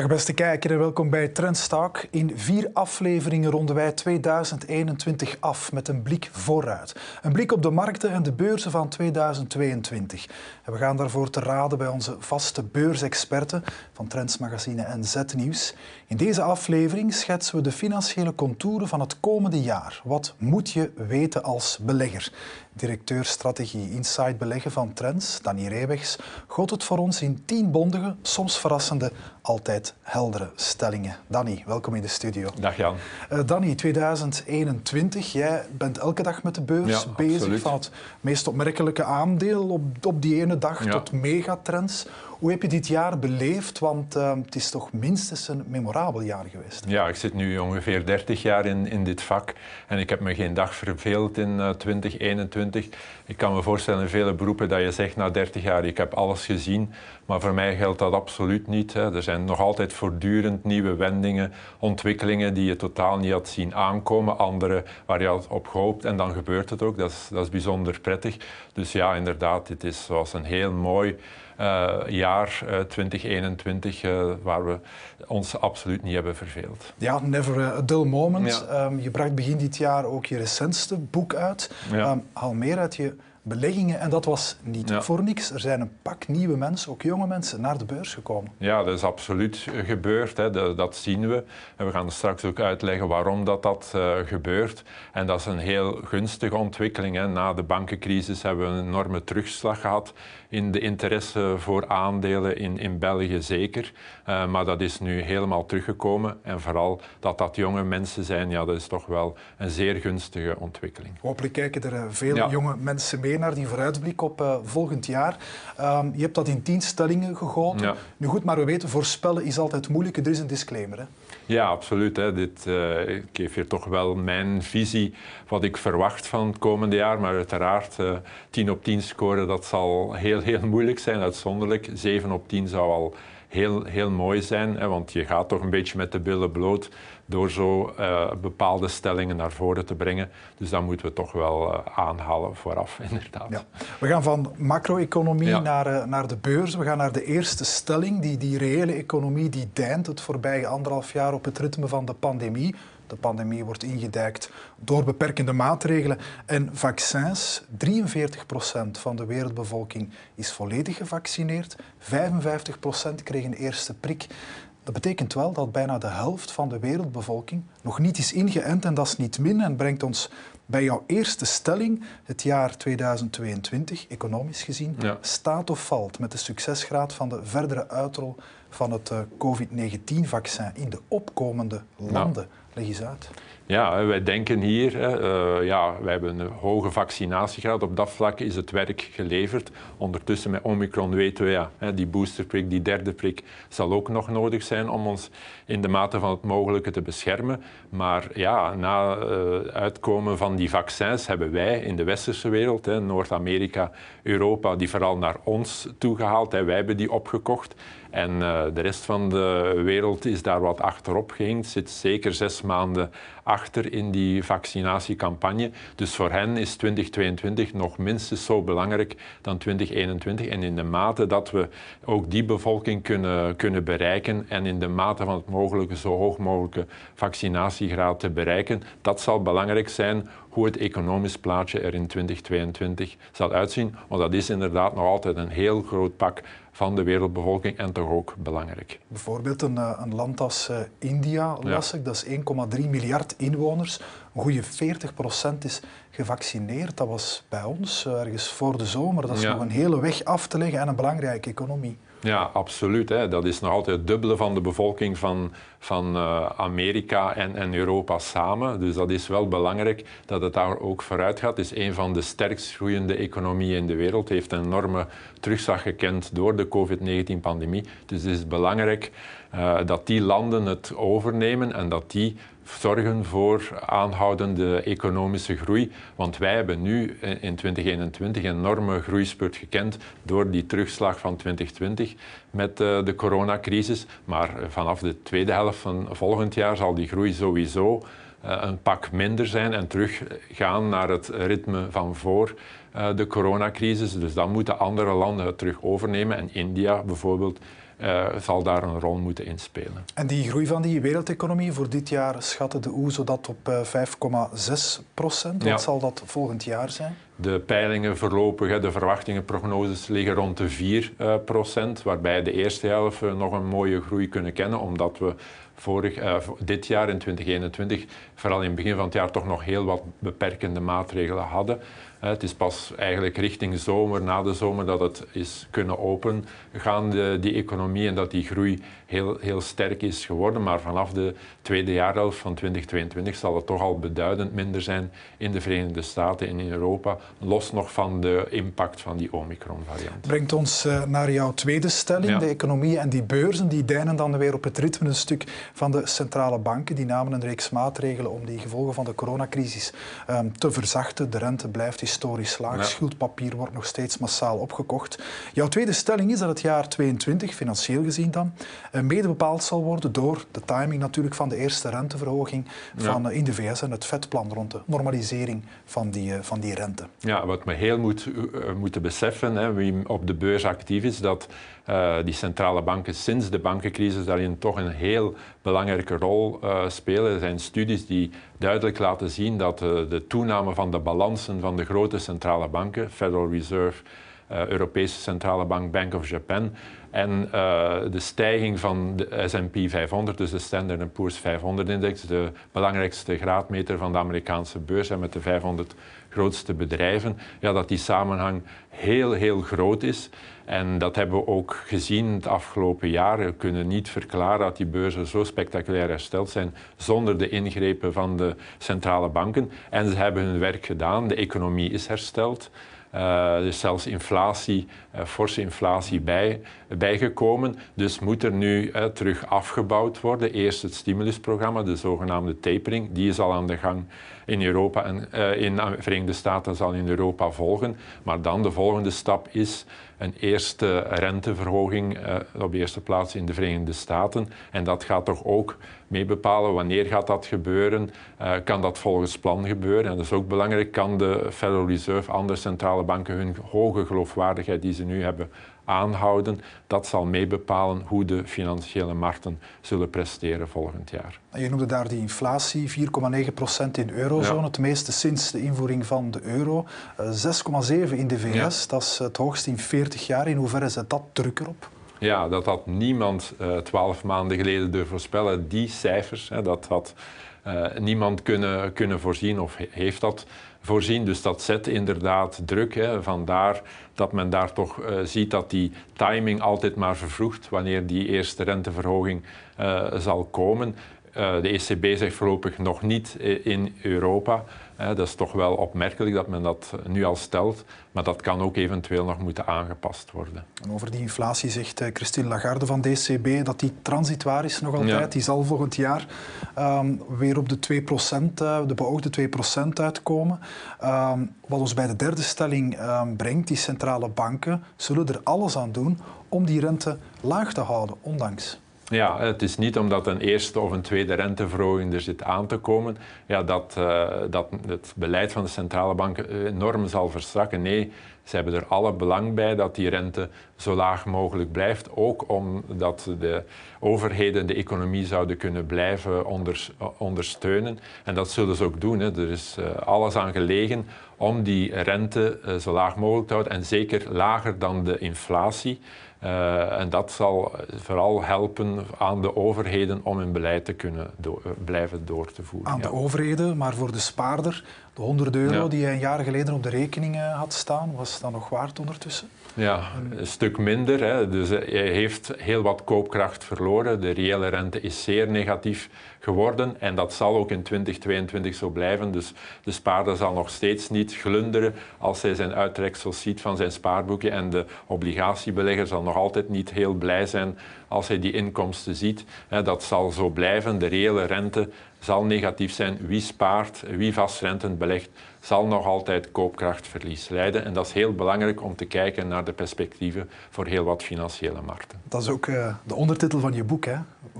Dag beste kijker en welkom bij Trendstalk. In vier afleveringen ronden wij 2021 af met een blik vooruit. Een blik op de markten en de beurzen van 2022. En we gaan daarvoor te raden bij onze vaste beursexperten van Trends Magazine en Z-Nieuws. In deze aflevering schetsen we de financiële contouren van het komende jaar. Wat moet je weten als belegger? Directeur strategie Inside Beleggen van Trends, Danny Reewegs, goot het voor ons in tien bondige, soms verrassende, altijd heldere stellingen. Danny, welkom in de studio. Dag Jan. Uh, Danny, 2021, jij bent elke dag met de beurs Ja, bezig. absoluut. Van het meest opmerkelijke aandeel op, op die ene dag Ja. tot megatrends. Hoe heb je dit jaar beleefd? Want eh, het is toch minstens een memorabel jaar geweest. Ja, ik zit nu ongeveer 30 jaar in, in dit vak en ik heb me geen dag verveeld in eh, 2021. Ik kan me voorstellen in vele beroepen dat je zegt na 30 jaar ik heb alles gezien, maar voor mij geldt dat absoluut niet. Hè. Er zijn nog altijd voortdurend nieuwe wendingen, ontwikkelingen die je totaal niet had zien aankomen, andere waar je had op gehoopt en dan gebeurt het ook. Dat is, dat is bijzonder prettig. Dus ja, inderdaad, dit is zoals een heel mooi eh, jaar eh, 2021 eh, waar we ons absoluut niet hebben verveeld. Ja, never a dull moment. Ja. Ehm, je bracht begin dit jaar ook je recentste boek uit. Ja. Ehm, haal meer uit je beleggingen. En dat was niet Ja. voor niks. Er zijn een pak nieuwe mensen, ook jonge mensen, naar de beurs gekomen. Ja, dat is absoluut eh, gebeurd. Hè. Dat, dat zien we. En we gaan straks ook uitleggen waarom dat, dat eh, gebeurt. En dat is een heel gunstige ontwikkeling. Hè. Na de bankencrisis hebben we een enorme terugslag gehad in de interesse voor aandelen in, in België zeker. Eh, maar dat is nu helemaal teruggekomen. En vooral dat dat jonge mensen zijn, ja, dat is toch wel een zeer gunstige ontwikkeling. Hopelijk kijken er eh, veel Ja. jonge mensen mee naar die vooruitblik op eh, volgend jaar. Ehm, je hebt dat in tien stellingen gegoten. Ja. Nu goed, maar we weten, voorspellen is altijd moeilijk. Er is een disclaimer. Hè? Ja, absoluut. Hè. Dit, ik geef hier toch wel mijn visie, wat ik verwacht van het komende jaar. Maar uiteraard, eh 10 op 10 scoren, dat zal heel, heel moeilijk zijn, uitzonderlijk. 7 op 10 zou al heel, heel mooi zijn, hè, want je gaat toch een beetje met de billen bloot door zo eh, bepaalde stellingen naar voren te brengen. Dus dat moeten we toch wel eh, aanhalen vooraf, inderdaad. Ja. We gaan van macro-economie Ja. naar, eh, naar de beurs. We gaan naar de eerste stelling. Die, die reële economie die deint het voorbije anderhalf jaar op het ritme van de pandemie. De pandemie wordt ingedijkt door beperkende maatregelen en vaccins. 43% van de wereldbevolking is volledig gevaccineerd. 55% kreeg een eerste prik. Dat betekent wel dat bijna de helft van de wereldbevolking nog niet is ingeënt en dat is niet min en brengt ons bij jouw eerste stelling, het jaar 2022, economisch gezien, Ja. staat of valt met de succesgraad van de verdere uitrol van het eh, COVID-19-vaccin in de opkomende landen. Leg eens uit. Ja, wij denken hier, eh, ja, wij hebben een hoge vaccinatiegraad. Op dat vlak is het werk geleverd. Ondertussen met Omicron weten we, ja, die boosterprik, die derde prik, zal ook nog nodig zijn om ons in de mate van het mogelijke te beschermen. Maar ja, na eh, uitkomen van die vaccins hebben wij in de westerse wereld, Noord-Amerika, Europa, die vooral naar ons toegehaald. Hè, wij hebben die opgekocht. En eh, de rest van de wereld is daar wat achterop gehinkt, zit zeker zes maanden achter in die vaccinatiecampagne. Dus voor hen is 2022 nog minstens zo belangrijk dan 2021. En in de mate dat we ook die bevolking kunnen, kunnen bereiken en in de mate van het mogelijke zo hoog mogelijke vaccinatiegraad te bereiken, dat zal belangrijk zijn hoe het economisch plaatje er in 2022 zal uitzien. Want dat is inderdaad nog altijd een heel groot pak van de wereldbevolking en toch ook belangrijk. Bijvoorbeeld een, eh, een land als eh, India, las ik, dat is 1,3 miljard inwoners. Een goede 40% is gevaccineerd. Dat was bij ons eh, ergens voor de zomer. Dat is Ja. nog een hele weg af te leggen en een belangrijke economie. Ja, absoluut. Hè. Dat is nog altijd het dubbele van de bevolking van, van eh, Amerika en, en Europa samen. Dus dat is wel belangrijk dat het daar ook vooruit gaat. Het is een van de sterkst groeiende economieën in de wereld. Heeft een enorme terugslag gekend door de COVID-19-pandemie. Dus het is belangrijk eh, dat die landen het overnemen en dat die zorgen voor aanhoudende economische groei. Want wij hebben nu in 2021 een enorme groeispurt gekend door die terugslag van 2020 met eh, de coronacrisis. Maar vanaf de tweede helft van volgend jaar zal die groei sowieso eh, een pak minder zijn en teruggaan naar het ritme van voor eh, de coronacrisis. Dus dan moeten andere landen het terug overnemen. En India bijvoorbeeld zal daar een rol moeten inspelen. En die groei van die wereldeconomie voor dit jaar schatte de OESO dat op 5,6 procent. Wat zal dat volgend jaar zijn? De peilingen voorlopig, de verwachtingen, prognoses liggen rond de 4 procent, waarbij de eerste helft nog een mooie groei kunnen kennen, omdat we vorig, uh, dit jaar in 2021, vooral in het begin van het jaar, toch nog heel wat beperkende maatregelen hadden. Het is pas eigenlijk richting zomer, na de zomer, dat het is kunnen opengaan, de, die economie, en dat die groei heel, heel sterk is geworden. Maar vanaf de tweede jaarhelft van 2022 zal het toch al beduidend minder zijn in de Verenigde Staten en in Europa, los nog van de impact van die Omicron-variant. Brengt ons eh, naar jouw tweede stelling. De economie en die beurzen die deinen dan weer op het ritme een stuk van de centrale banken. Die namen een reeks maatregelen om die gevolgen van de coronacrisis um, te verzachten. De rente blijft historisch laag. Schuldpapier wordt nog steeds massaal opgekocht. Jouw tweede stelling is dat het jaar 2022, financieel gezien dan, eh, mede bepaald zal worden door de timing natuurlijk van de eerste renteverhoging van, eh, in de VS en het vetplan rond de normalisering van die, eh, van die rente. Ja, wat we heel moet, moeten beseffen, hè, wie op de beurs actief is, dat die centrale banken sinds de bankencrisis daarin toch een heel belangrijke rol spelen. Er zijn studies die duidelijk laten zien dat de toename van de balansen van de grote centrale banken, Federal Reserve, Europese Centrale Bank, Bank of Japan, en de stijging van de S&P 500, dus de Standard Poor's 500-index, de belangrijkste graadmeter van de Amerikaanse beurs en met de 500 grootste bedrijven, ja, dat die samenhang heel, heel groot is. En dat hebben we ook gezien het afgelopen jaar. We kunnen niet verklaren dat die beurzen zo spectaculair hersteld zijn zonder de ingrepen van de centrale banken. En ze hebben hun werk gedaan. De economie is hersteld. Uh, er is zelfs inflatie, uh, forse inflatie bij, bijgekomen. Dus moet er nu terug afgebouwd worden. Eerst het stimulusprogramma, de zogenaamde tapering, die is al aan de gang in Europa en in de Verenigde Staten zal in Europa volgen. Maar dan de volgende stap is een eerste renteverhoging op de eerste plaats in de Verenigde Staten. En dat gaat toch ook mee bepalen wanneer gaat dat gebeuren. Uh, kan dat volgens plan gebeuren? En dat is ook belangrijk. Kan de Federal Reserve, andere centrale banken hun hoge geloofwaardigheid die ze nu hebben aanhouden. Dat zal meebepalen hoe de financiële markten zullen presteren volgend jaar. Je noemde daar die inflatie, 4,9 procent in de eurozone, het meeste sinds de invoering van de euro. 6,7 eh, in de VS, dat is het hoogste in 40 jaar. In hoeverre zet dat druk erop? Ja, dat had niemand eh, twaalf maanden geleden durven voorspellen. Die cijfers, hè, dat had uh, niemand kunnen, kunnen voorzien of heeft dat voorzien. Dus dat zet inderdaad druk. Hè. Vandaar dat men daar toch uh, ziet dat die timing altijd maar vervroegt wanneer die eerste renteverhoging zal komen. De ECB zegt voorlopig nog niet in Europa dat is toch wel opmerkelijk dat men dat nu al stelt, maar dat kan ook eventueel nog moeten aangepast worden. En over die inflatie zegt eh, Christine Lagarde van DCB dat die transitoir is nog altijd. Die zal volgend jaar um, weer op de 2%, uh, de beoogde 2% uitkomen. Um, wat ons bij de derde stelling um, brengt, die centrale banken zullen er alles aan doen om die rente laag te houden, ondanks. Ja, het is niet omdat een eerste of een tweede renteverhoging er zit aan te komen, ja, dat, uh, dat het beleid van de centrale banken enorm zal verstrakken. Nee, ze hebben er alle belang bij dat die rente zo laag mogelijk blijft. Ook omdat de overheden de economie zouden kunnen blijven onder, ondersteunen. En dat zullen ze ook doen. Hè. Er is uh, alles aan gelegen om die rente uh, zo laag mogelijk te houden en zeker lager dan de inflatie. Uh, en dat zal vooral helpen aan de overheden om hun beleid te kunnen do blijven door te voeren. Aan ja. de overheden, maar voor de spaarder, de 100 euro ja. die hij een jaar geleden op de rekening had staan, was dat nog waard ondertussen? Ja, een stuk minder. Hè. Dus hij heeft heel wat koopkracht verloren. De reële rente is zeer negatief geworden en dat zal ook in 2022 zo blijven. Dus de spaarder zal nog steeds niet glunderen als hij zijn uittreksels ziet van zijn spaarboekje en de obligatiebelegger zal nog altijd niet heel blij zijn als hij die inkomsten ziet. Dat zal zo blijven. De reële rente zal negatief zijn. Wie spaart, wie vastrentend belegt, zal nog altijd koopkrachtverlies leiden. En dat is heel belangrijk om te kijken naar de perspectieven voor heel wat financiële markten. Dat is ook uh, de ondertitel van je boek, hè?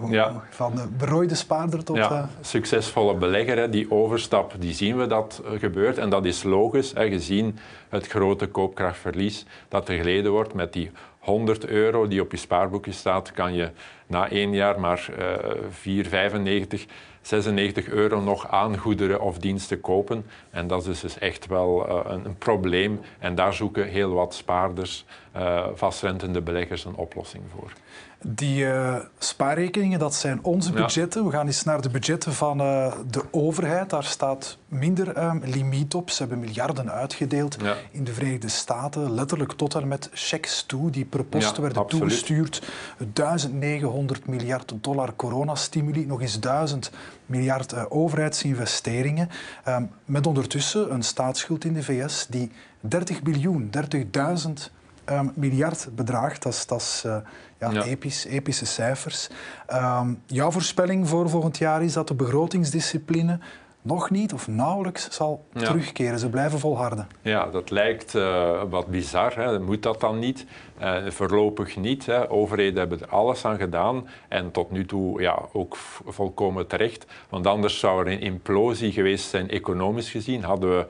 Ja. Van de berooide spaarder tot... Ja, uh... succesvolle belegger. Hè. Die overstap, die zien we dat uh, gebeurt. En dat is logisch, hè, gezien het grote koopkrachtverlies dat er geleden wordt met die 100 euro die op je spaarboekje staat, kan je na één jaar maar uh, 4,95 96 euro nog aan goederen of diensten kopen. En dat is dus echt wel uh, een, een, probleem. En daar zoeken heel wat spaarders, uh, vastrentende beleggers een oplossing voor. Die uh, spaarrekeningen, dat zijn onze budgetten. We gaan eens naar de budgetten van uh, de overheid. Daar staat minder um, limiet op. Ze hebben miljarden uitgedeeld ja. in de Verenigde Staten. Letterlijk tot en met checks toe die per post ja, werden absoluut. toegestuurd. 1900 miljard dollar coronastimuli. Nog eens 1000 miljard uh, overheidsinvesteringen. Um, met ondertussen een staatsschuld in de VS die 30 biljoen, 30.000 um, miljard bedraagt. Dat is, dat is ja, ja. Episch, epische cijfers. Um, jouw voorspelling voor volgend jaar is dat de begrotingsdiscipline nog niet of nauwelijks zal ja. terugkeren. Ze blijven volharden. Ja, dat lijkt uh, wat bizar. Hè. Moet dat dan niet? Uh, voorlopig niet. Hè. Overheden hebben er alles aan gedaan en tot nu toe ja, ook volkomen terecht. Want anders zou er een implosie geweest zijn, economisch gezien. Hadden we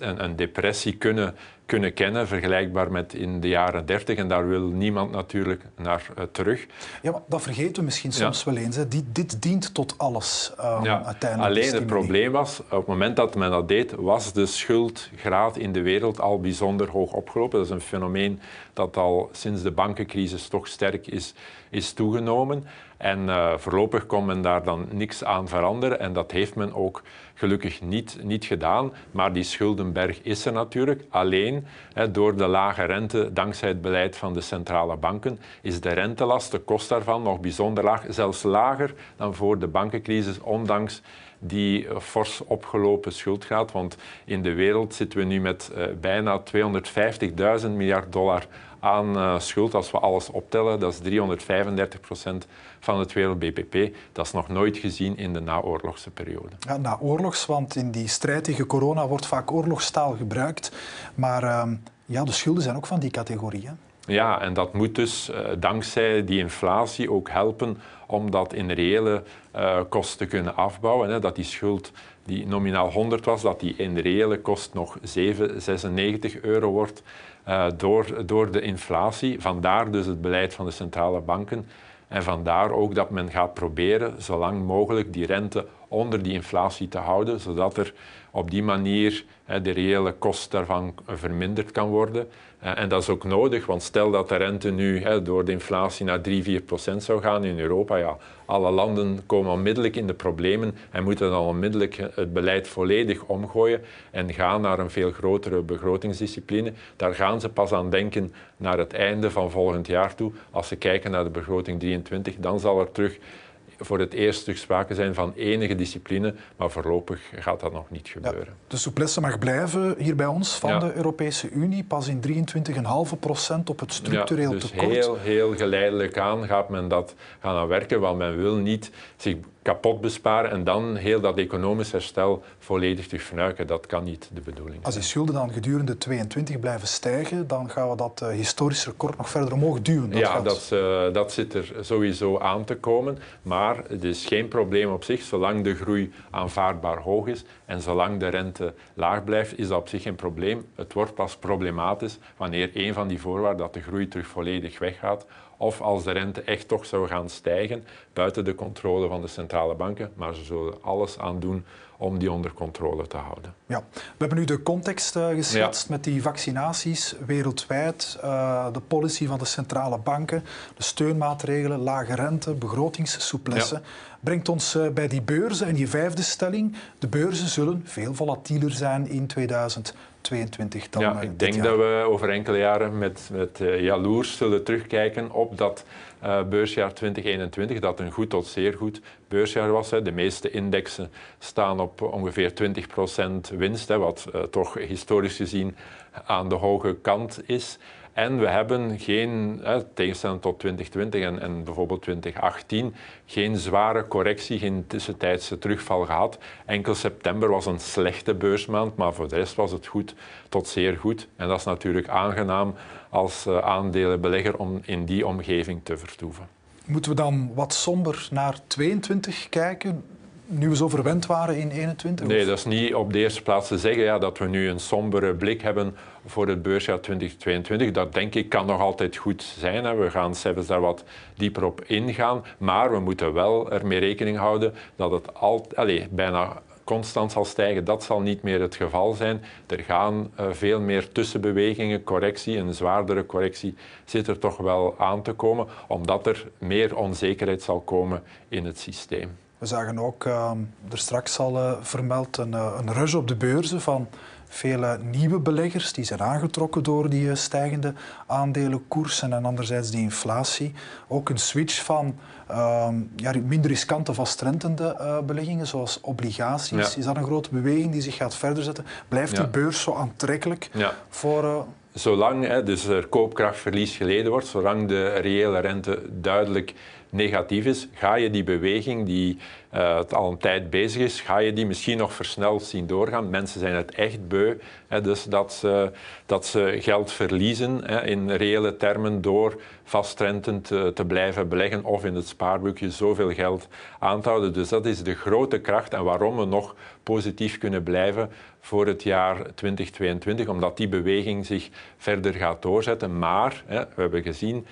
een, een depressie kunnen kunnen kennen, vergelijkbaar met in de jaren 30. En daar wil niemand natuurlijk naar uh, terug. Ja, maar dat vergeten we misschien soms ja. wel eens. Hè. Die, dit dient tot alles um, ja. uiteindelijk. Alleen het probleem was, op het moment dat men dat deed, was de schuldgraad in de wereld al bijzonder hoog opgelopen. Dat is een fenomeen dat al sinds de bankencrisis toch sterk is, is toegenomen. En uh, voorlopig kon men daar dan niks aan veranderen. En dat heeft men ook gelukkig niet, niet gedaan. Maar die schuldenberg is er natuurlijk. Alleen door de lage rente, dankzij het beleid van de centrale banken, is de rentelast, de kost daarvan, nog bijzonder laag. Zelfs lager dan voor de bankencrisis, ondanks die fors opgelopen schuld Want in de wereld zitten we nu met uh, bijna 250.000 miljard dollar aan uh, schuld. Als we alles optellen, dat is 335 procent van het wereld BPP. Dat is nog nooit gezien in de naoorlogse periode. Ja, naoorlogs, want in die strijd tegen corona wordt vaak oorlogstaal gebruikt. Maar uh, ja, de schulden zijn ook van die categorie. Hè? Ja, en dat moet dus uh, dankzij die inflatie ook helpen om dat in reële uh, kosten te kunnen afbouwen. Hè, dat die schuld die nominaal 100 was, dat die in reële kost nog 7, 96 euro wordt uh, door, door de inflatie. Vandaar dus het beleid van de centrale banken. En vandaar ook dat men gaat proberen zo lang mogelijk die rente onder die inflatie te houden, zodat er op die manier de reële kost daarvan verminderd kan worden. Eh, en dat is ook nodig, want stel dat de rente nu door de inflatie naar 3, 4 procent zou gaan in Europa, ja, alle landen komen onmiddellijk in de problemen en moeten dan onmiddellijk het beleid volledig omgooien en gaan naar een veel grotere begrotingsdiscipline. Daar gaan ze pas aan denken naar het einde van volgend jaar toe. Als ze kijken naar de begroting 23, dan zal er terug voor het eerst terug sprake zijn van enige discipline, maar voorlopig gaat dat nog niet gebeuren. Ja, de souplesse mag blijven hier bij ons van ja. de Europese Unie, pas in 23,5 procent op het structureel ja, dus tekort. Heel, heel geleidelijk aan gaat men dat gaan aan werken, want men wil niet zich kapot besparen en dan heel dat economisch herstel volledig terug vernuiken. Dat kan niet de bedoeling zijn. Als die schulden dan gedurende 22 blijven stijgen, dan gaan we dat uh, historisch record nog verder omhoog duwen. Dat ja, dat, uh, dat zit er sowieso aan te komen. Maar het is geen probleem op zich, zolang de groei aanvaardbaar hoog is en zolang de rente laag blijft, is dat op zich geen probleem. Het wordt pas problematisch wanneer een van die voorwaarden, dat de groei terug volledig weggaat, of als de rente echt toch zou gaan stijgen, buiten de controle van de centrale banken. Maar ze zullen alles aan doen om die onder controle te houden. Ja. We hebben nu de context uh, geschetst ja. met die vaccinaties wereldwijd, uh, de policy van de centrale banken, de steunmaatregelen, lage rente, begrotingssouplesse. Ja. Brengt ons uh, bij die beurzen en die vijfde stelling. De beurzen zullen veel volatieler zijn in 2022 dan Ja, ik denk dat we over enkele jaren met, met jaloers zullen terugkijken op dat uh, beursjaar 2021, dat een goed tot zeer goed beursjaar was. Hè. De meeste indexen staan op ongeveer 20% winst, hè, wat uh, toch historisch gezien aan de hoge kant is. En we hebben geen, tegenstelling tot 2020 en, en, bijvoorbeeld 2018, geen zware correctie, geen tussentijdse terugval gehad. Enkel september was een slechte beursmaand, maar voor de rest was het goed tot zeer goed. En dat is natuurlijk aangenaam als uh, aandelenbelegger om in die omgeving te vertoeven. Moeten we dan wat somber naar 22 kijken? nu we zo verwend waren in 21? Nee, dat is niet op de eerste plaats te zeggen ja, dat we nu een sombere blik hebben voor het beursjaar 2022. Dat denk ik kan nog altijd goed zijn. Hè. We gaan zelfs daar wat dieper op ingaan. Maar we moeten wel ermee rekening houden dat het al, bijna constant zal stijgen. Dat zal niet meer het geval zijn. Er gaan uh, veel meer tussenbewegingen, correctie, een zwaardere correctie zit er toch wel aan te komen, omdat er meer onzekerheid zal komen in het systeem. We zagen ook, uh, er straks al uh, vermeld, een, uh, een rush op de beurzen van vele nieuwe beleggers die zijn aangetrokken door die eh, stijgende aandelenkoersen en anderzijds die inflatie. Ook een switch van uh, ja, minder riskante vastrentende uh, beleggingen zoals obligaties. Is dat een grote beweging die zich gaat verder zetten? Blijft ja. die beurs zo aantrekkelijk voor... Uh, zolang hè, dus er koopkrachtverlies geleden wordt, zolang de reële rente duidelijk negatief is, ga je die beweging die uh, al een tijd bezig is, ga je die misschien nog versneld zien doorgaan. Mensen zijn het echt beu, hè, dus dat ze, dat ze geld verliezen hè, in reële termen door vastrenten te, te blijven beleggen of in het spaarboekje zoveel geld aan te houden. Dus dat is de grote kracht en waarom we nog positief kunnen blijven voor het jaar 2022, omdat die beweging zich verder gaat doorzetten. Maar hè, we hebben gezien,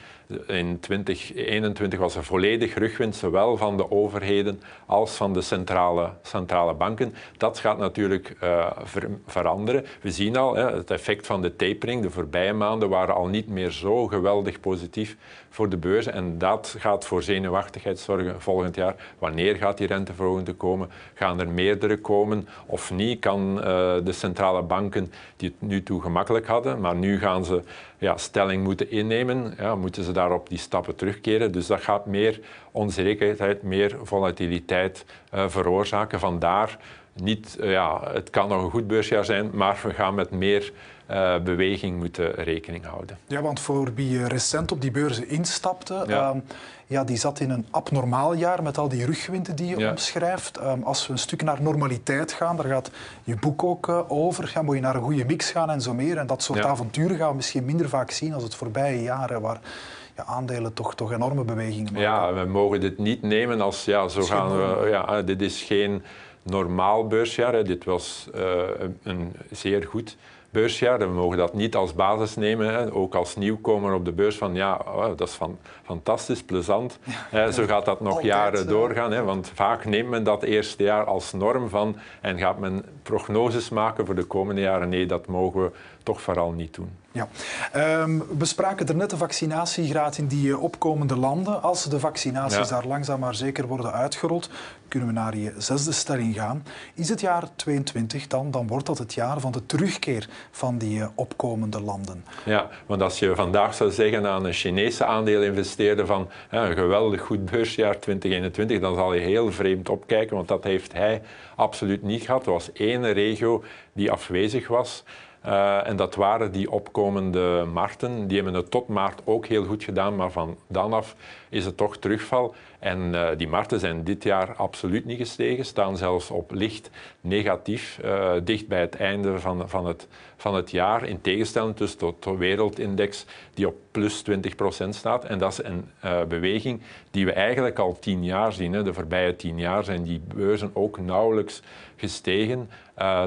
in 2021 was er volledig rugwind, zowel van de overheden als van de centrale, centrale banken. Dat gaat natuurlijk ver, veranderen. We zien al hè, het effect van de tapering. De voorbije maanden waren al niet meer zo geweldig positief voor de beurzen. En dat gaat voor zenuwachtigheid zorgen volgend jaar. Wanneer gaat die renteverhoging komen? Gaan er meerdere komen of niet? Kan uh, de centrale banken, die het nu toe gemakkelijk hadden, maar nu gaan ze ja, stelling moeten innemen, ja, moeten ze daarop die stappen terugkeren. Dus dat gaat meer onzekerheid, meer volatiliteit uh, veroorzaken. Vandaar niet, uh, ja, het kan nog een goed beursjaar zijn, maar we gaan met meer uh, beweging moeten rekening houden. Ja, want voor wie recent op die beurzen instapte, ja. Um, ja, die zat in een abnormaal jaar met al die rugwinden die je ja. omschrijft. Um, als we een stuk naar normaliteit gaan, daar gaat je boek ook uh, over, moet je naar een goede mix gaan en zo meer. En dat soort ja. avonturen gaan we misschien minder vaak zien als het voorbije jaren, waar ja, aandelen toch, toch enorme bewegingen maken. Ja, we mogen dit niet nemen als, ja, zo gaan we, ja, dit is geen normaal beursjaar. Hè. Dit was uh, een zeer goed beursjaar. we mogen dat niet als basis nemen, hè. ook als nieuwkomer op de beurs, van ja, oh, dat is van, fantastisch, plezant. Ja, zo gaat dat nog Altijd, jaren doorgaan, hè. want vaak neemt men dat eerste jaar als norm van en gaat men prognoses maken voor de komende jaren. Nee, dat mogen we toch vooral niet doen. Ja. Um, we spraken er net de vaccinatiegraad in die opkomende landen. Als de vaccinaties ja. daar langzaam maar zeker worden uitgerold, kunnen we naar je zesde stelling gaan. Is het jaar 22 dan, dan wordt dat het jaar van de terugkeer van die opkomende landen. Ja, want als je vandaag zou zeggen aan een Chinese aandeelinvesteerder van ja, een geweldig goed beursjaar 2021, dan zal je heel vreemd opkijken, want dat heeft hij absoluut niet gehad. Er was één regio die afwezig was. Uh, en dat waren die opkomende markten. Die hebben het tot maart ook heel goed gedaan, maar van dan af is het toch terugval. En uh, die markten zijn dit jaar absoluut niet gestegen, staan zelfs op licht negatief, uh, dicht bij het einde van, van, het, van het jaar, in tegenstelling dus tot de wereldindex die op plus 20% staat. En dat is een uh, beweging die we eigenlijk al tien jaar zien. Hè. De voorbije tien jaar zijn die beurzen ook nauwelijks gestegen,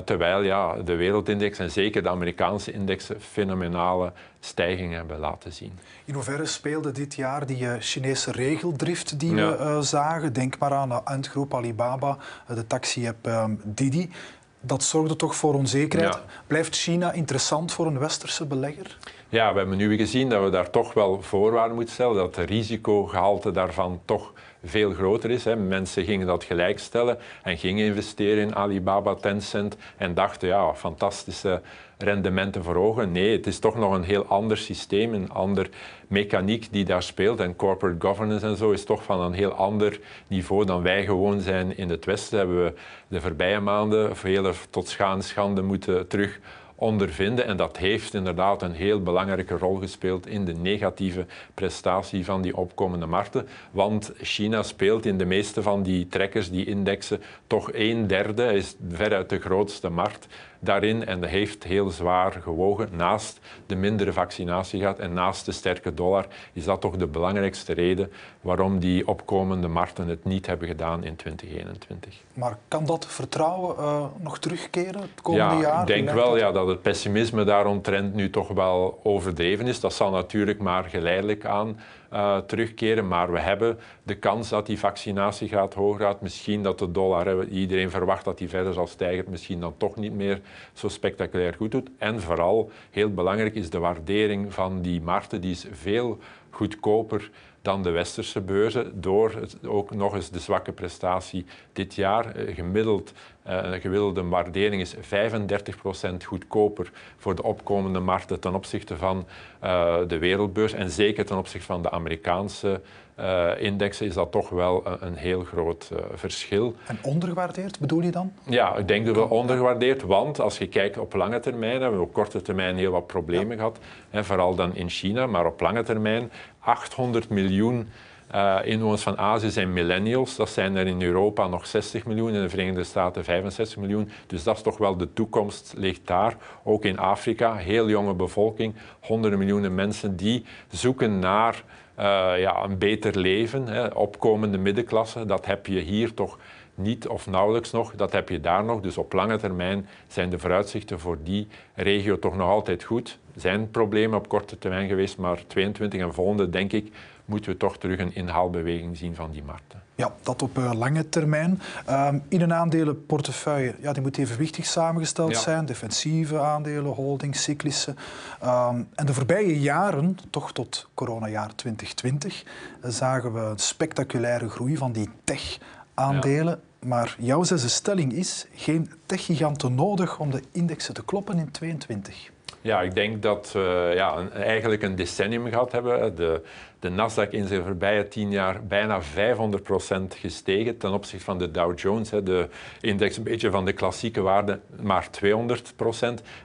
terwijl ja, de wereldindex en zeker de Amerikaanse indexen fenomenale stijgingen hebben laten zien. In hoeverre speelde dit jaar die Chinese regeldrift die ja. we zagen? Denk maar aan de Ant-groep Alibaba, de taxi-app um, Didi. Dat zorgde toch voor onzekerheid. Ja. Blijft China interessant voor een westerse belegger? Ja, we hebben nu gezien dat we daar toch wel voorwaarden moeten stellen. Dat het risicogehalte daarvan toch veel groter is. Hè. Mensen gingen dat gelijkstellen en gingen investeren in Alibaba, Tencent en dachten, ja, fantastische rendementen verhogen. Nee, het is toch nog een heel ander systeem, een ander mechaniek die daar speelt. En corporate governance en zo is toch van een heel ander niveau dan wij gewoon zijn in het Westen. Hebben we de voorbije maanden vele tot schade moeten terug ondervinden. En dat heeft inderdaad een heel belangrijke rol gespeeld in de negatieve prestatie van die opkomende markten. Want China speelt in de meeste van die trekkers, die indexen, toch een derde, is veruit de grootste markt daarin en dat heeft heel zwaar gewogen. Naast de mindere vaccinatiegraad en naast de sterke dollar is dat toch de belangrijkste reden waarom die opkomende markten het niet hebben gedaan in 2021. Maar kan dat vertrouwen uh, nog terugkeren het komende ja, jaar? Ik denk wel ja, dat het pessimisme daaromtrent nu toch wel overdreven is. Dat zal natuurlijk maar geleidelijk aan uh, terugkeren. Maar we hebben de kans dat die vaccinatiegraad hoger gaat. Misschien dat de dollar, iedereen verwacht dat die verder zal stijgen, misschien dan toch niet meer zo spectaculair goed doet. En vooral, heel belangrijk, is de waardering van die markten. Die is veel goedkoper dan de westerse beurzen, door ook nog eens de zwakke prestatie dit jaar. Eh, gemiddeld, eh, een gemiddelde waardering is 35% goedkoper voor de opkomende markten ten opzichte van uh, de wereldbeurs en zeker ten opzichte van de Amerikaanse uh, indexen is dat toch wel een, een heel groot uh, verschil. En ondergewaardeerd bedoel je dan? Ja, ik denk dat we ondergewaardeerd, want als je kijkt op lange termijn, hebben we op korte termijn heel wat problemen ja. gehad, hè, vooral dan in China, maar op lange termijn 800 miljoen uh, inwoners van Azië zijn millennials. Dat zijn er in Europa nog 60 miljoen, in de Verenigde Staten 65 miljoen. Dus dat is toch wel de toekomst, ligt daar. Ook in Afrika, heel jonge bevolking, honderden miljoenen mensen die zoeken naar uh, ja, een beter leven. Hè. Opkomende middenklasse, dat heb je hier toch niet of nauwelijks nog. Dat heb je daar nog. Dus op lange termijn zijn de vooruitzichten voor die regio toch nog altijd goed. Er zijn problemen op korte termijn geweest, maar 22 en volgende, denk ik, moeten we toch terug een inhaalbeweging zien van die markten. Ja, dat op uh, lange termijn. Um, in een aandelenportefeuille, ja, die moet evenwichtig samengesteld ja. zijn. Defensieve aandelen, holdings, cyclische. Um, en de voorbije jaren, toch tot coronajaar 2020, zagen we een spectaculaire groei van die tech-aandelen. Ja. Maar jouw zesde stelling is geen techgiganten nodig om de indexen te kloppen in 2022. Ja, ik denk dat we ja, eigenlijk een decennium gehad hebben. De, de Nasdaq in de voorbije tien jaar bijna 500% gestegen ten opzichte van de Dow Jones. De index een beetje van de klassieke waarde, maar 200%.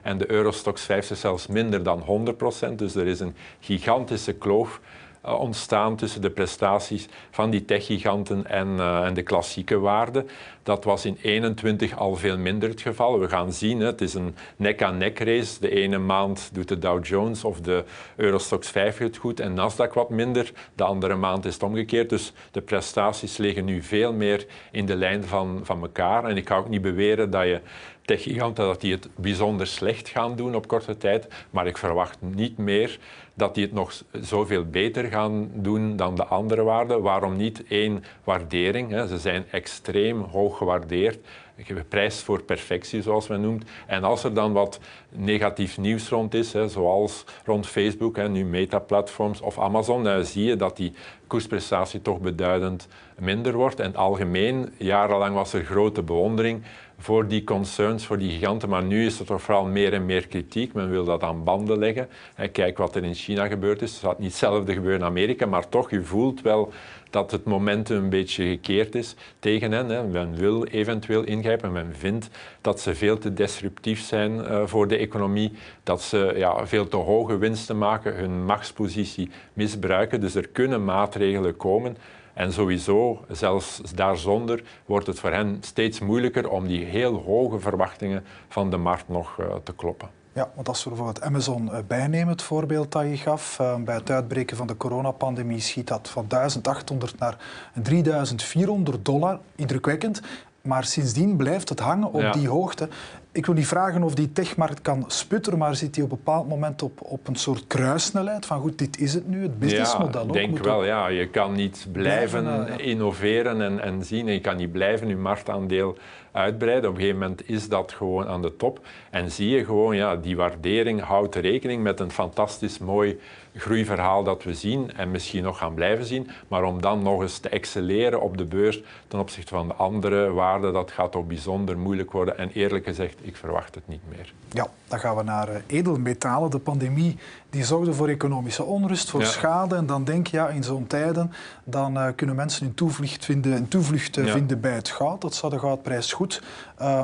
En de Eurostox 50 zelfs minder dan 100%. Dus er is een gigantische kloof ontstaan tussen de prestaties van die techgiganten en, uh, en de klassieke waarden. Dat was in 21 al veel minder het geval. We gaan zien, het is een nek-aan-nek race. De ene maand doet de Dow Jones of de Eurostox 50 het goed en Nasdaq wat minder. De andere maand is het omgekeerd. Dus de prestaties liggen nu veel meer in de lijn van, van elkaar. En ik ga ook niet beweren dat je techgiganten dat die het bijzonder slecht gaan doen op korte tijd. Maar ik verwacht niet meer dat die het nog zoveel beter gaan doen dan de andere waarden. Waarom niet? één waardering. Hè. Ze zijn extreem hoog gewaardeerd. Geprijsd voor perfectie, zoals men noemt. En als er dan wat negatief nieuws rond is, hè, zoals rond Facebook, hè, nu Meta-platforms of Amazon, dan zie je dat die koersprestatie toch beduidend minder wordt. En algemeen, jarenlang was er grote bewondering voor die concerns, voor die giganten. Maar nu is er toch vooral meer en meer kritiek. Men wil dat aan banden leggen. Kijk wat er in China gebeurd is. Zal niet hetzelfde gebeuren in Amerika, maar toch, je voelt wel dat het momentum een beetje gekeerd is tegen hen. Hè. Men wil eventueel ingrijpen. Men vindt dat ze veel te disruptief zijn uh, voor de economie, dat ze ja, veel te hoge winsten maken, hun machtspositie misbruiken. Dus er kunnen maatregelen komen. En sowieso, zelfs daarzonder, wordt het voor hen steeds moeilijker om die heel hoge verwachtingen van de markt nog uh, te kloppen. Ja, want als we bijvoorbeeld Amazon bijnemen, het voorbeeld dat je gaf, uh, bij het uitbreken van de coronapandemie schiet dat van 1800 naar 3400 dollar, indrukwekkend. Maar sindsdien blijft het hangen op ja. die hoogte. Ik wil niet vragen of die techmarkt kan sputteren, maar zit die op een bepaald moment op, op een soort kruissnelheid van goed, dit is het nu, het businessmodel ja, Ik denk wel, ja. Je kan niet blijven, blijven uh, innoveren en, en zien. En je kan niet blijven je marktaandeel uitbreiden. Op een gegeven moment is dat gewoon aan de top. En zie je gewoon, ja, die waardering houdt rekening met een fantastisch mooi groeiverhaal dat we zien en misschien nog gaan blijven zien. Maar om dan nog eens te excelleren op de beurs ten opzichte van de andere waarden, dat gaat toch bijzonder moeilijk worden. En eerlijk gezegd, ik verwacht het niet meer. Ja, dan gaan we naar edelmetalen. De pandemie die zorgde voor economische onrust, voor schade. En dan denk je, ja, in zo'n tijden dan kunnen mensen hun toevlucht vinden, een toevlucht vinden bij het goud. Dat zou de goudprijs goed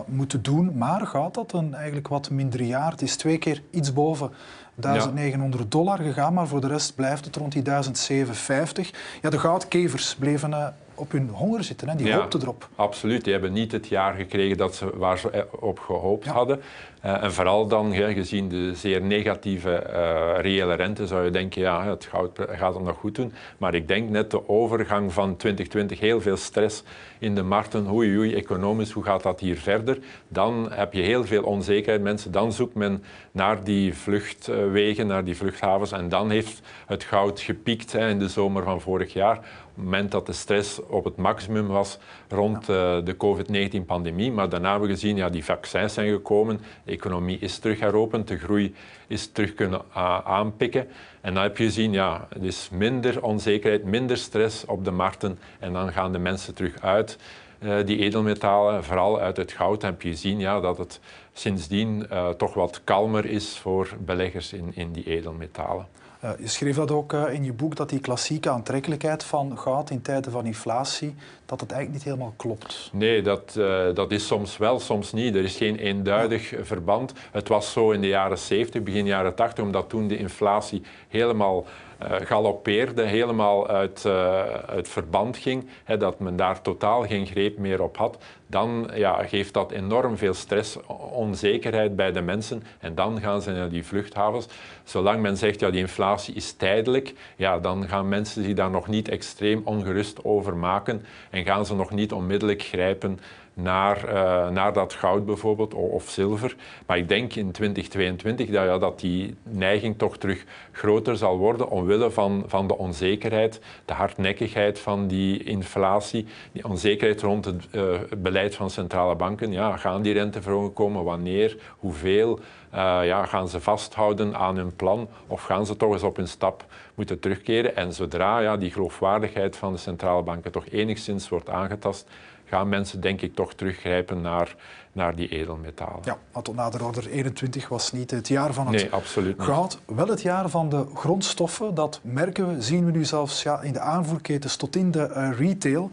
moeten doen. Maar gaat dat een eigenlijk wat minder jaar? Het is twee keer iets boven 1900 dollar gegaan, maar voor de rest blijft het rond die 1750. Ja, de goudkevers bleven op hun honger zitten, hè? die ja, hoopten erop. Absoluut, die hebben niet het jaar gekregen dat ze, waar ze op gehoopt hadden. Uh, en vooral dan, ja, gezien de zeer negatieve uh, reële rente, zou je denken, ja, het goud gaat het nog goed doen. Maar ik denk net de overgang van 2020, heel veel stress in de markten, oei oei, economisch, hoe gaat dat hier verder? Dan heb je heel veel onzekerheid, mensen. Dan zoekt men naar die vluchtwegen, naar die vluchthavens. En dan heeft het goud gepiekt hè, in de zomer van vorig jaar moment dat de stress op het maximum was rond uh, de COVID-19-pandemie. Maar daarna hebben we gezien, ja, die vaccins zijn gekomen, de economie is terug heropend, de groei is terug kunnen uh, aanpikken. En dan heb je gezien, ja, het is minder onzekerheid, minder stress op de markten en dan gaan de mensen terug uit. Uh, die edelmetalen, vooral uit het goud, heb je gezien ja, dat het sindsdien toch wat kalmer is voor beleggers in, in die edelmetalen. Uh, je schreef dat ook uh, in je boek, dat die klassieke aantrekkelijkheid van goud in tijden van inflatie, dat het eigenlijk niet helemaal klopt. Nee, dat, uh, dat is soms wel, soms niet. Er is geen eenduidig ja. verband. Het was zo in de jaren 70, begin jaren 80, omdat toen de inflatie helemaal uh, galoppeerde, helemaal uit, uh, uit verband ging, hè, dat men daar totaal geen greep meer op had, dan ja, geeft dat enorm veel stress, onzekerheid bij de mensen en dan gaan ze naar die vluchthavens. Zolang men zegt, ja, die inflatie is tijdelijk, ja, dan gaan mensen zich daar nog niet extreem ongerust over maken en gaan ze nog niet onmiddellijk grijpen naar, uh, naar dat goud bijvoorbeeld of zilver. Maar ik denk in 2022 dat, ja, dat die neiging toch terug groter zal worden omwille van, van de onzekerheid, de hardnekkigheid van die inflatie, die onzekerheid rond het uh, beleid van centrale banken. Ja, gaan die renteverhogingen komen? Wanneer? Hoeveel? Uh, ja, gaan ze vasthouden aan hun plan of gaan ze toch eens op hun stap moeten terugkeren? En zodra ja, die geloofwaardigheid van de centrale banken toch enigszins wordt aangetast, gaan mensen denk ik toch teruggrijpen naar, naar die edelmetalen. Ja, want tot nader order 21 was niet het jaar van het nee, absoluut goud, wel het jaar van de grondstoffen. Dat merken we, zien we nu zelfs ja, in de aanvoerketens tot in de uh, retail.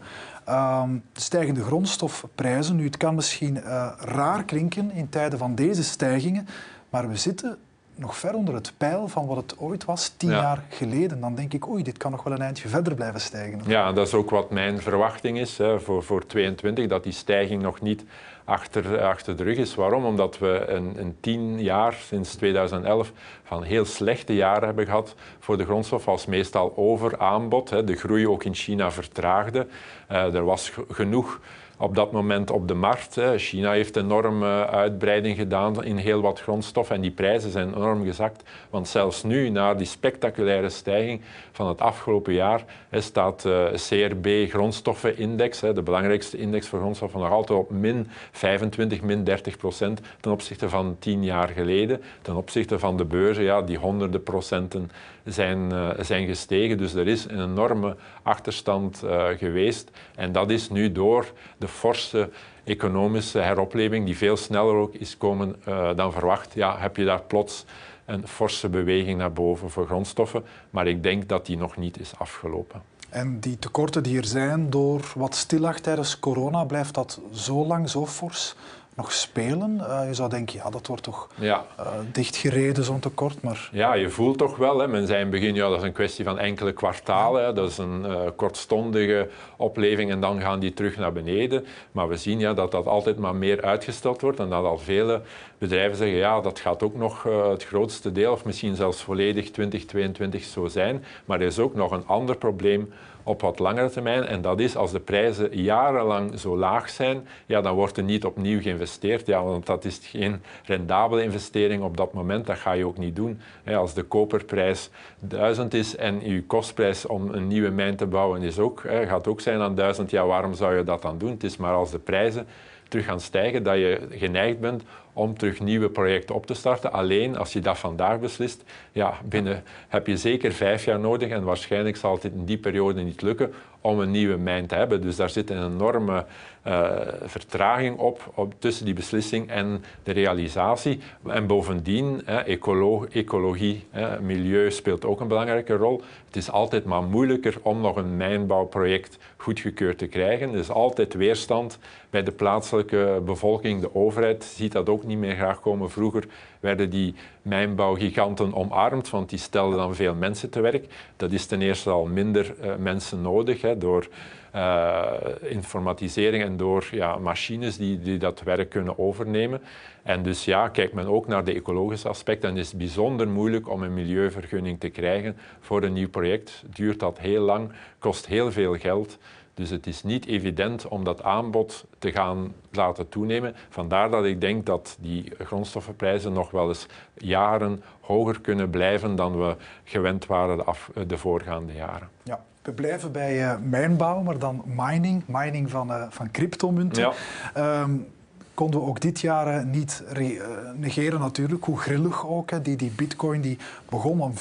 Um, stijgende grondstofprijzen. Nu, het kan misschien uh, raar klinken in tijden van deze stijgingen, maar we zitten nog ver onder het pijl van wat het ooit was, tien jaar geleden. Dan denk ik, oei, dit kan nog wel een eindje verder blijven stijgen. Ja, dat is ook wat mijn verwachting is hè, voor, voor 22, dat die stijging nog niet achter, achter de rug is. Waarom? Omdat we een, een tien jaar, sinds 2011, van heel slechte jaren hebben gehad voor de grondstof. was meestal overaanbod. Hè. De groei ook in China vertraagde. Uh, er was genoeg op dat moment op de markt. China heeft enorme uitbreiding gedaan in heel wat grondstoffen en die prijzen zijn enorm gezakt. Want zelfs nu, na die spectaculaire stijging van het afgelopen jaar, staat de CRB grondstoffenindex, de belangrijkste index voor grondstoffen, nog altijd op min 25, min 30 procent ten opzichte van tien jaar geleden. Ten opzichte van de beurzen, ja, die honderden procenten zijn, uh, zijn gestegen. Dus er is een enorme achterstand uh, geweest. En dat is nu door de forse economische heropleving, die veel sneller ook is komen dan verwacht, ja, heb je daar plots een forse beweging naar boven voor grondstoffen. Maar ik denk dat die nog niet is afgelopen. En die tekorten die er zijn door wat stillag tijdens corona, blijft dat zo lang, zo fors? Nog spelen? Uh, je zou denken, ja, dat wordt toch ja. uh, dichtgereden, zo'n tekort. Maar... Ja, je voelt toch wel. Hè. Men zei in het begin, ja, dat is een kwestie van enkele kwartalen. Hè. Dat is een uh, kortstondige opleving en dan gaan die terug naar beneden. Maar we zien ja, dat dat altijd maar meer uitgesteld wordt en dat al vele bedrijven zeggen, ja, dat gaat ook nog het grootste deel of misschien zelfs volledig 2022 zo zijn. Maar er is ook nog een ander probleem op wat langere termijn. En dat is als de prijzen jarenlang zo laag zijn, ja, dan wordt er niet opnieuw geïnvesteerd. Ja, want dat is geen rendabele investering op dat moment. Dat ga je ook niet doen. Als de koperprijs 1000 is en je kostprijs om een nieuwe mijn te bouwen is ook, gaat ook zijn aan 1000, ja, waarom zou je dat dan doen? Het is maar als de prijzen terug gaan stijgen dat je geneigd bent om terug nieuwe projecten op te starten. Alleen als je dat vandaag beslist, ja, binnen heb je zeker vijf jaar nodig en waarschijnlijk zal het in die periode niet lukken om een nieuwe mijn te hebben. Dus daar zit een enorme uh, vertraging op, op, tussen die beslissing en de realisatie. En bovendien, ecologie, milieu speelt ook een belangrijke rol. Het is altijd maar moeilijker om nog een mijnbouwproject goedgekeurd te krijgen. Er is altijd weerstand bij de plaatselijke bevolking. De overheid ziet dat ook niet meer graag komen. Vroeger werden die mijnbouwgiganten omarmd, want die stelden dan veel mensen te werk. Dat is ten eerste al minder uh, mensen nodig hè, door uh, informatisering en door ja, machines die, die dat werk kunnen overnemen. En dus ja, kijkt men ook naar de ecologische aspecten, dan is het bijzonder moeilijk om een milieuvergunning te krijgen voor een nieuw project. Duurt dat heel lang, kost heel veel geld. Dus het is niet evident om dat aanbod te gaan laten toenemen. Vandaar dat ik denk dat die grondstoffenprijzen nog wel eens jaren hoger kunnen blijven dan we gewend waren de, af, de voorgaande jaren. Ja. We blijven bij uh, mijnbouw, maar dan mining, mining van, uh, van cryptomunten. Ja. Um, konden we ook dit jaar uh, niet negeren natuurlijk, hoe grillig ook. Hè. Die, die bitcoin die begon om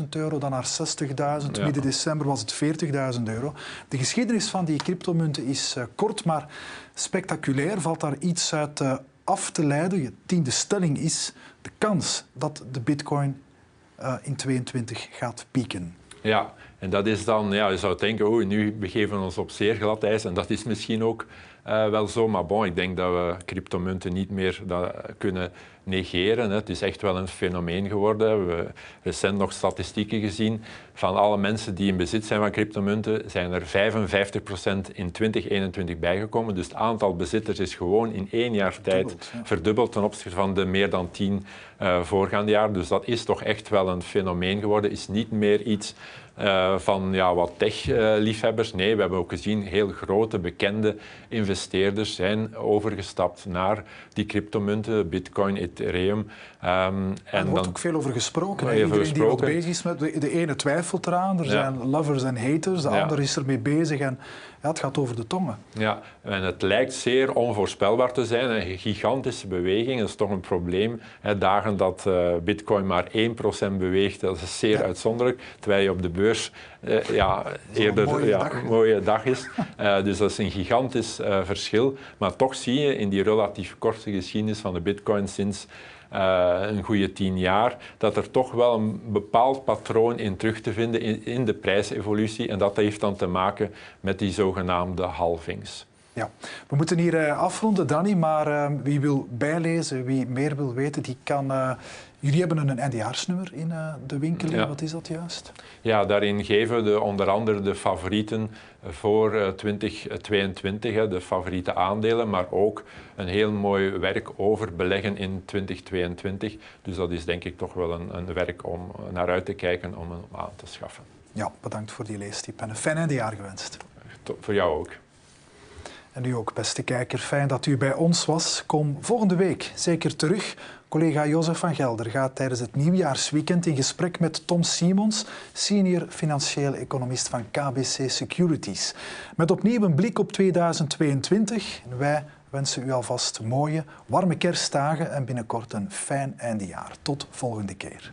24.000 euro, dan naar 60.000. Ja. Midden december was het 40.000 euro. De geschiedenis van die cryptomunten is kort, maar spectaculair. Valt daar iets uit af te leiden? Je tiende stelling is de kans dat de bitcoin in 22 gaat pieken. Ja, en dat is dan, ja, je zou denken, oh, nu begeven we ons op zeer glad ijs. En dat is misschien ook uh, wel zo. Maar bon, ik denk dat we cryptomunten niet meer dat kunnen negeren. Hè. Het is echt wel een fenomeen geworden. We hebben recent nog statistieken gezien. Van alle mensen die in bezit zijn van cryptomunten, zijn er 55% in 2021 bijgekomen. Dus het aantal bezitters is gewoon in één jaar tijd verdubbeld ten opzichte van de meer dan tien uh, voorgaande jaren. Dus dat is toch echt wel een fenomeen geworden. Is niet meer iets uh, van ja, wat tech-liefhebbers. nee, we hebben ook gezien heel grote bekende investeerders zijn overgestapt naar die cryptomunten, bitcoin, ethereum. Um, en er wordt dan, ook veel over gesproken. Iedereen gesproken. die ook bezig is met... De, ene twijfelt eraan, er zijn lovers en haters, de ja. ander is ermee bezig en ja, het gaat over de tongen. Ja, en het lijkt zeer onvoorspelbaar te zijn. Een gigantische beweging, dat is toch een probleem. dagen dat uh, bitcoin maar 1% beweegt, dat is zeer uitzonderlijk. Terwijl je op de beurs uh, ja, eerder een mooie, ja, dag. mooie dag is. Uh, dus dat is een gigantisch verschil. Maar toch zie je in die relatief korte geschiedenis van de bitcoin sinds uh, een goede tien jaar, dat er toch wel een bepaald patroon in terug te vinden in, in de prijsevolutie. En dat heeft dan te maken met die zogenaamde halvings. Ja, we moeten hier uh, afronden, Danny, maar uh, wie wil bijlezen, wie meer wil weten, die kan Jullie hebben een eindejaarsnummer in de winkel. Wat is dat juist? Ja, daarin geven we onder andere de favorieten voor uh, 2022, de favoriete aandelen, maar ook een heel mooi werk over beleggen in 2022. Dus dat is denk ik toch wel een, een werk om naar uit te kijken om hem aan te schaffen. Ja, bedankt voor die leestip en een fijn eindejaar gewenst. Tot, voor jou ook. En u ook, beste kijker. Fijn dat u bij ons was. Kom volgende week zeker terug. Collega Jozef van Gelder gaat tijdens het nieuwjaarsweekend in gesprek met Tom Simons, senior financieel economist van KBC Securities. Met opnieuw een blik op 2022. wij wensen u alvast mooie, warme kerstdagen en binnenkort een fijn eindejaar. Tot volgende keer.